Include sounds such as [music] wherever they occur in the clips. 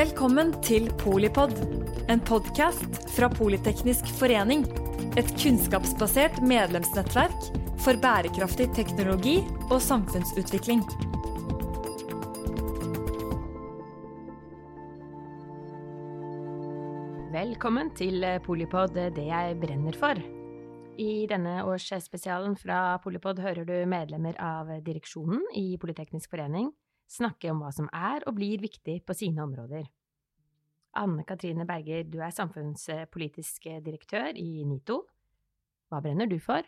Velkommen til Polipod, en podkast fra Politeknisk forening. Et kunnskapsbasert medlemsnettverk for bærekraftig teknologi og samfunnsutvikling. Velkommen til Polipod, det jeg brenner for. I denne årsspesialen fra Polipod hører du medlemmer av direksjonen i Politeknisk forening snakke om hva som er og blir viktig på sine områder. Anne Katrine Berger, du er samfunnspolitisk direktør i NITO. Hva brenner du for?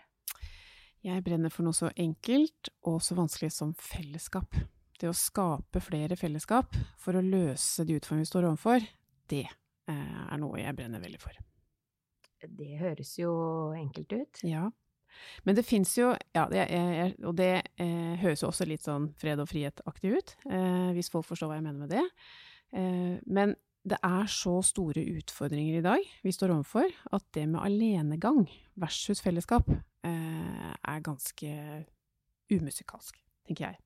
Jeg brenner for noe så enkelt og så vanskelig som fellesskap. Det å skape flere fellesskap for å løse de utfordringene vi står overfor, det eh, er noe jeg brenner veldig for. Det høres jo enkelt ut. Ja, men det fins jo, ja, det er, og det eh, høres jo også litt sånn fred og frihet-aktig ut, eh, hvis folk forstår hva jeg mener med det. Eh, men det er så store utfordringer i dag vi står overfor, at det med alenegang versus fellesskap eh, er ganske umusikalsk, tenker jeg.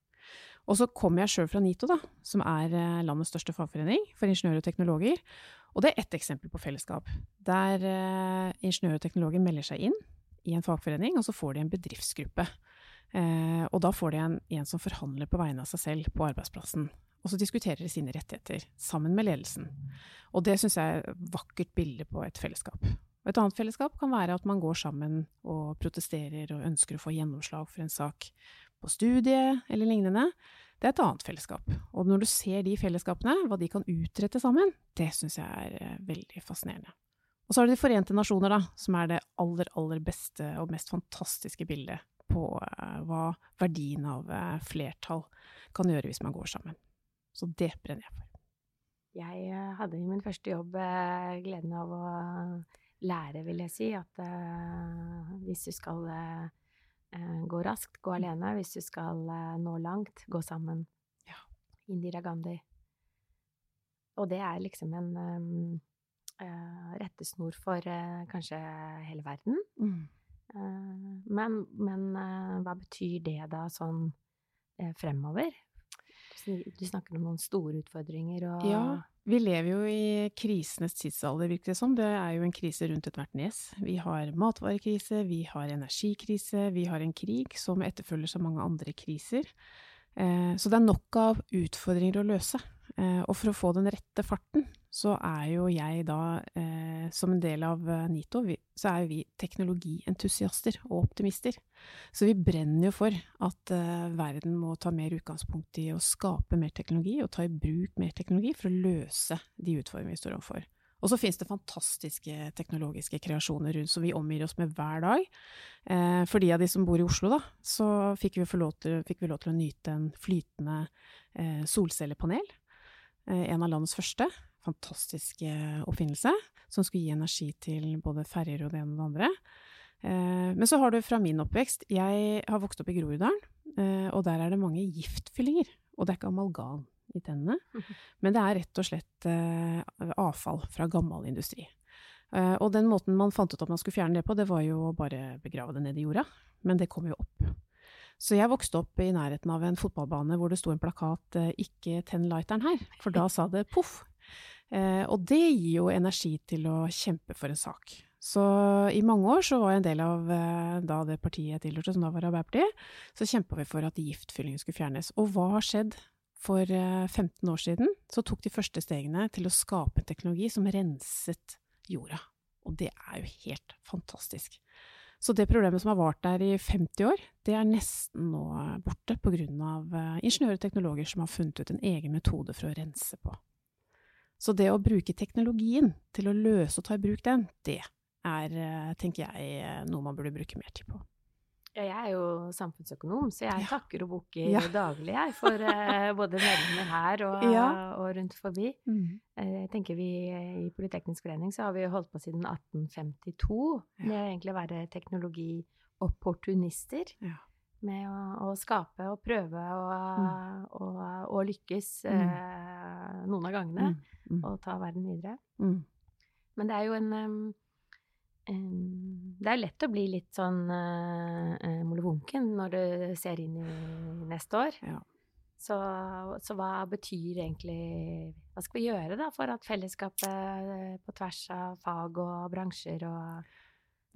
Og så kommer jeg sjøl fra NITO, da, som er eh, landets største fagforening for ingeniører og teknologer. Og det er ett eksempel på fellesskap, der eh, ingeniører og teknologer melder seg inn i en fagforening, og så får de en bedriftsgruppe. Eh, og da får de en, en, som forhandler på vegne av seg selv på arbeidsplassen. Og så diskuterer de sine rettigheter sammen med ledelsen. Og det syns jeg er et vakkert bilde på et fellesskap. Et annet fellesskap kan være at man går sammen og protesterer og ønsker å få gjennomslag for en sak på studiet eller lignende. Det er et annet fellesskap. Og når du ser de fellesskapene, hva de kan utrette sammen, det syns jeg er eh, veldig fascinerende. Og så har du De forente nasjoner, da, som er det aller, aller beste og mest fantastiske bildet på uh, hva verdien av uh, flertall kan gjøre hvis man går sammen. Så det brenner jeg for. Jeg uh, hadde i min første jobb gleden av å lære, vil jeg si, at hvis du skal gå raskt, gå alene. Hvis du skal nå langt, gå sammen. Ja. Indira Gandhi. Og det er liksom en rettesnor for uh, kanskje hele verden. Mm. Uh, men, men hva betyr det da sånn fremover? Du snakker om noen store utfordringer og Ja, vi lever jo i krisenes tidsalder, virker det som. Det er jo en krise rundt ethvert nes. Vi har matvarekrise, vi har energikrise, vi har en krig som etterfølger så mange andre kriser. Så det er nok av utfordringer å løse. Og for å få den rette farten, så er jo jeg da, eh, som en del av eh, NITO, vi, så er jo vi teknologientusiaster og optimister. Så vi brenner jo for at eh, verden må ta mer utgangspunkt i å skape mer teknologi, og ta i bruk mer teknologi for å løse de utfordringene vi står overfor. Og så finnes det fantastiske teknologiske kreasjoner rundt som vi omgir oss med hver dag. Eh, for de av de som bor i Oslo, da, så fikk vi, til, fikk vi lov til å nyte en flytende eh, solcellepanel. Eh, en av landets første fantastisk oppfinnelse, som skulle gi energi til både ferjer og det ene og det andre. Eh, men så har du fra min oppvekst Jeg har vokst opp i Groruddalen, eh, og der er det mange giftfyllinger. Og det er ikke amalgam i tennene, men det er rett og slett eh, avfall fra gammel industri. Og den måten man fant ut at man skulle fjerne det på, det var jo å bare begrave det ned i jorda. Men det kom jo opp. Så jeg vokste opp i nærheten av en fotballbane hvor det sto en plakat 'Ikke tenn lighteren her', for da sa det poff. Eh, og det gir jo energi til å kjempe for en sak. Så i mange år så var jeg en del av eh, da det partiet jeg tilhørte, som da var Arbeiderpartiet, så kjempa vi for at giftfyllingen skulle fjernes. Og hva har skjedd? For 15 eh, år siden så tok de første stegene til å skape en teknologi som renset jorda. Og det er jo helt fantastisk. Så det problemet som har vart der i 50 år, det er nesten nå borte av ingeniører og teknologer som har funnet ut en egen metode for å rense på. Så det å bruke teknologien til å løse og ta i bruk den, det er, eh, tenker jeg, eh, noe man burde bruke mer tid på. Ja, jeg er jo samfunnsøkonom, så jeg ja. takker og bukker ja. daglig, jeg, for uh, både medlemmer her og, [laughs] ja. og rundt forbi. Mm. Jeg tenker vi I Politeknisk forening så har vi holdt på siden 1852 med egentlig å være teknologiopportunister. Med å, å, skape og prøve å mm. lykkes uh, noen av gangene. Mm mm. og ta verden videre. Mm. Men det er jo en um, um, Det er lett å bli litt sånn uh, molevunken når du ser inn i neste år. Ja. Så, så, hva betyr egentlig Hva skal vi gjøre da for at fellesskapet på tvers av fag og bransjer og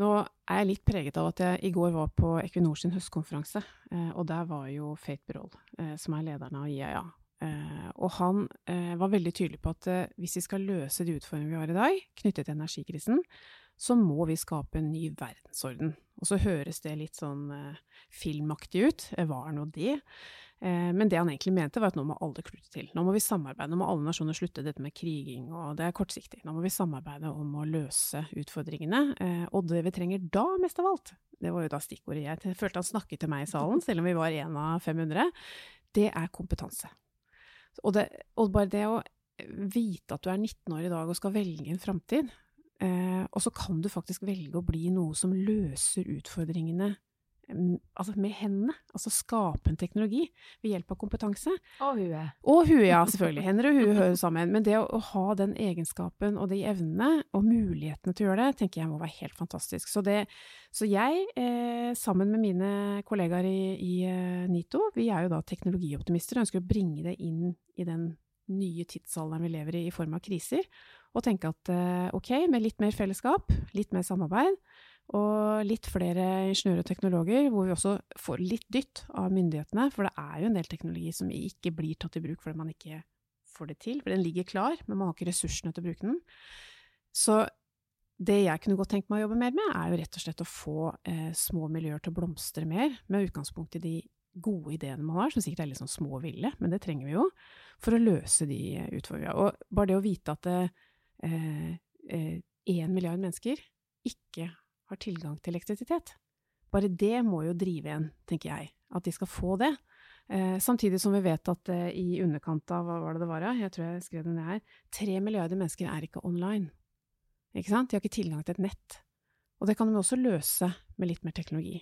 Nå er jeg litt preget av at jeg i går var på Equinor sin høstkonferanse, eh, og der var jo Fate Birol, eh, som er lederen av IAEA. Eh, og han var veldig tydelig på at hvis vi skal løse de utfordringene vi har i dag, knyttet til energikrisen, så må vi skape en ny verdensorden. Og så høres det litt sånn filmaktig ut. Var nå det? Eh, men det han egentlig mente, var at nå må alle klute til. Nå må vi samarbeide, nå må alle nasjoner slutte dette med kriging, og det er kortsiktig. Nå må vi samarbeide om å løse utfordringene. Eh, og det vi trenger da, mest av alt, det var jo da stikkordet jeg følte han snakket til meg i salen, [laughs] selv om vi var én av 500, det er kompetanse. Og, det, og bare det å vite at du er 19 år i dag og skal velge en framtid, eh, og så kan du faktisk velge å bli noe som løser utfordringene altså med hendene. Altså skape en teknologi ved hjelp av kompetanse. Og huet. Og huet, ja, selvfølgelig. Hender og hue hører sammen. Men det å, å, ha den egenskapen og de evnene og mulighetene til å gjøre det, tenker jeg må være helt fantastisk. Så, det, så jeg, eh, sammen med mine kollegaer i, i uh, NITO, vi er jo da teknologioptimister og ønsker å bringe det inn i den nye tidsalderen vi lever i i form av kriser, og tenke at uh, ok, med litt mer fellesskap, litt mer samarbeid, og litt flere ingeniører og teknologer, hvor vi også får litt dytt av myndighetene. For det er jo en del teknologi som ikke blir tatt i bruk fordi man ikke får det til. For den ligger klar, men man har ikke ressursene til å bruke den. Så det jeg kunne godt tenkt meg å jobbe mer med, er jo rett og slett å få eh, små miljøer til å blomstre mer, med utgangspunkt i de gode ideene man har, som sikkert er litt sånn små og ville, men det trenger vi jo, for å løse de utfordringene. Og bare det å vite at én eh, eh, milliard mennesker ikke har tilgang til elektrisitet. Bare det må jo drive en, tenker jeg, at de skal få det. Eh, samtidig som vi vet at eh, i underkant av hva var det det var, jeg tror jeg skrev det ned her, tre milliarder mennesker er ikke online. Ikke sant? De har ikke tilgang til et nett. Og det kan de også løse med litt mer teknologi.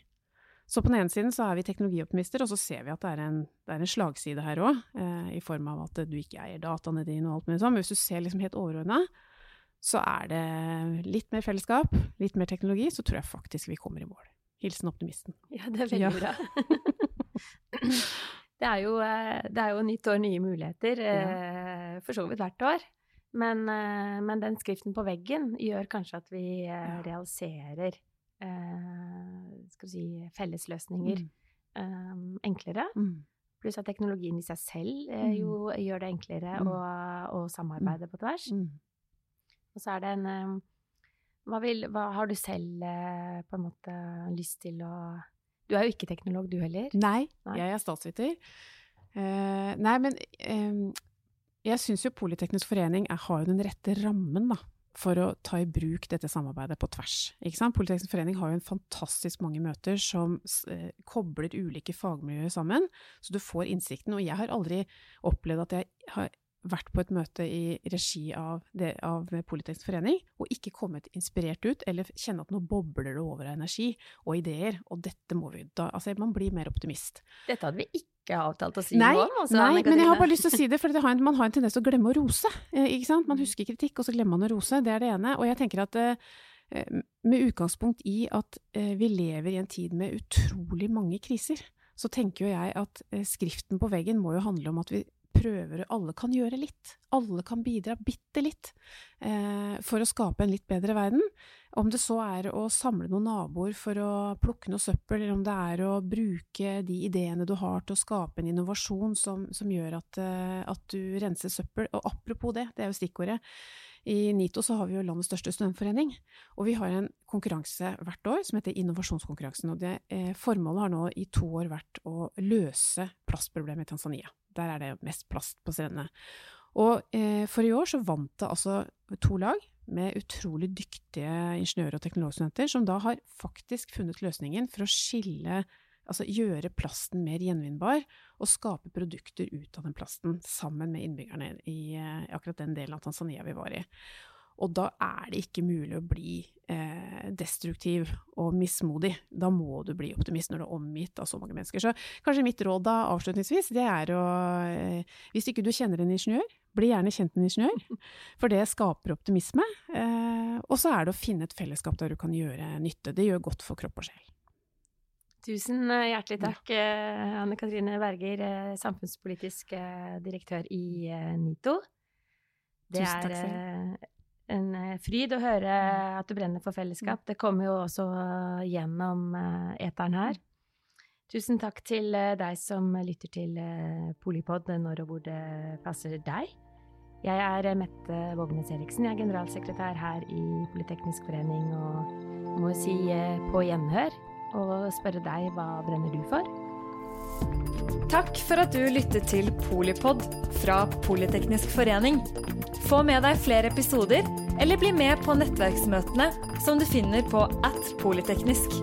Så på den ene siden så er vi teknologioptimister, og så ser vi at det er en, det er en slagside her òg, eh, i form av at du ikke eier dataene dine og alt mulig sånn. Men hvis du ser liksom helt overordna, så er det litt mer fellesskap, litt mer teknologi, så tror jeg faktisk vi kommer i mål. Hilsen optimisten. [laughs] Ja, det er veldig ja. bra. [laughs] det, er jo, eh, det er jo nytt år, nye muligheter, ja. Eh, for så vidt hvert år. Men, eh, men, den skriften på veggen gjør kanskje at vi realiserer skal vi si, fellesløsninger mm. enklere. Mm. Pluss at teknologien i seg selv jo mm. gjør det enklere mm. å, å, samarbeide på tvers. Og så er det en eh, hva, vil, hva har du selv eh, på en måte lyst til å Du er jo ikke teknolog, du heller? Nei, nei. jeg er statsviter. Uh, nei, men um, jeg syns jo Politeknisk forening er, har jo den rette rammen, da for å ta i bruk dette samarbeidet på tvers. Politeknisk forening har jo en fantastisk mange møter som eh, kobler ulike fagmiljøer sammen, så du får innsikten. Og jeg har aldri opplevd at jeg har vært på et møte i regi av, det, av Politeknisk forening, og ikke kommet inspirert ut, eller kjenne at nå bobler det over av energi og ideer, og dette må vi da Altså, man blir mer optimist. Dette hadde vi ikke avtalt å si nei, om, Altså, nei, men jeg har bare lyst til å si det, for det har en, man har en tendens til å glemme å rose. Eh? Man husker kritikk, og så glemmer man å rose. Det er det ene. Og jeg tenker at eh, med utgangspunkt i at eh, vi lever i en tid med utrolig mange kriser, så tenker jo jeg at skriften på veggen må jo handle om at vi prøver Alle kan gjøre litt. Alle kan bidra bitte litt eh, for å skape en litt bedre verden. Om det så er å samle noen naboer for å plukke noe søppel, eller om det er å bruke de ideene du har til å skape en innovasjon som, som gjør at, eh, at, du renser søppel. Og apropos det, det er jo stikkordet. I NITO så har vi jo landets største studentforening, og vi har en konkurranse hvert år som heter Innovasjonskonkurransen. og det, eh, Formålet har nå i to år vært å løse plastproblemet i Tanzania. Der er det mest plast på strendene. Og eh, for i år så vant det altså to lag med utrolig dyktige ingeniører og teknologstudenter, som da har faktisk funnet løsningen for å skille Altså gjøre plasten mer gjenvinnbar, og skape produkter ut av den plasten sammen med innbyggerne i, eh, akkurat den delen av Tanzania vi var i. Og da er det ikke mulig å bli eh, destruktiv og mismodig. Da må du bli optimist når du er omgitt av så mange mennesker. Så kanskje mitt råd da avslutningsvis, det er å eh, Hvis ikke du kjenner en ingeniør, bli gjerne kjent med en ingeniør. For det skaper optimisme. Eh, og så er det å finne et fellesskap der du kan gjøre nytte. Det gjør godt for kropp og sjel. Tusen hjertelig takk, Anne Katrine Berger, samfunnspolitisk direktør i NITO. Det er en fryd å høre at du brenner for fellesskap. Det kommer jo også gjennom eteren her. Tusen takk til deg som lytter til Polipod når og hvor det passer deg. Jeg er Mette Vågnes Eriksen, jeg er generalsekretær her i Politeknisk forening, og må si på gjenhør og spørre deg hva brenner du for? Takk for at du lyttet til Polipod fra Politeknisk forening. Få med deg flere episoder, eller bli med på nettverksmøtene som du finner på at polyteknisk.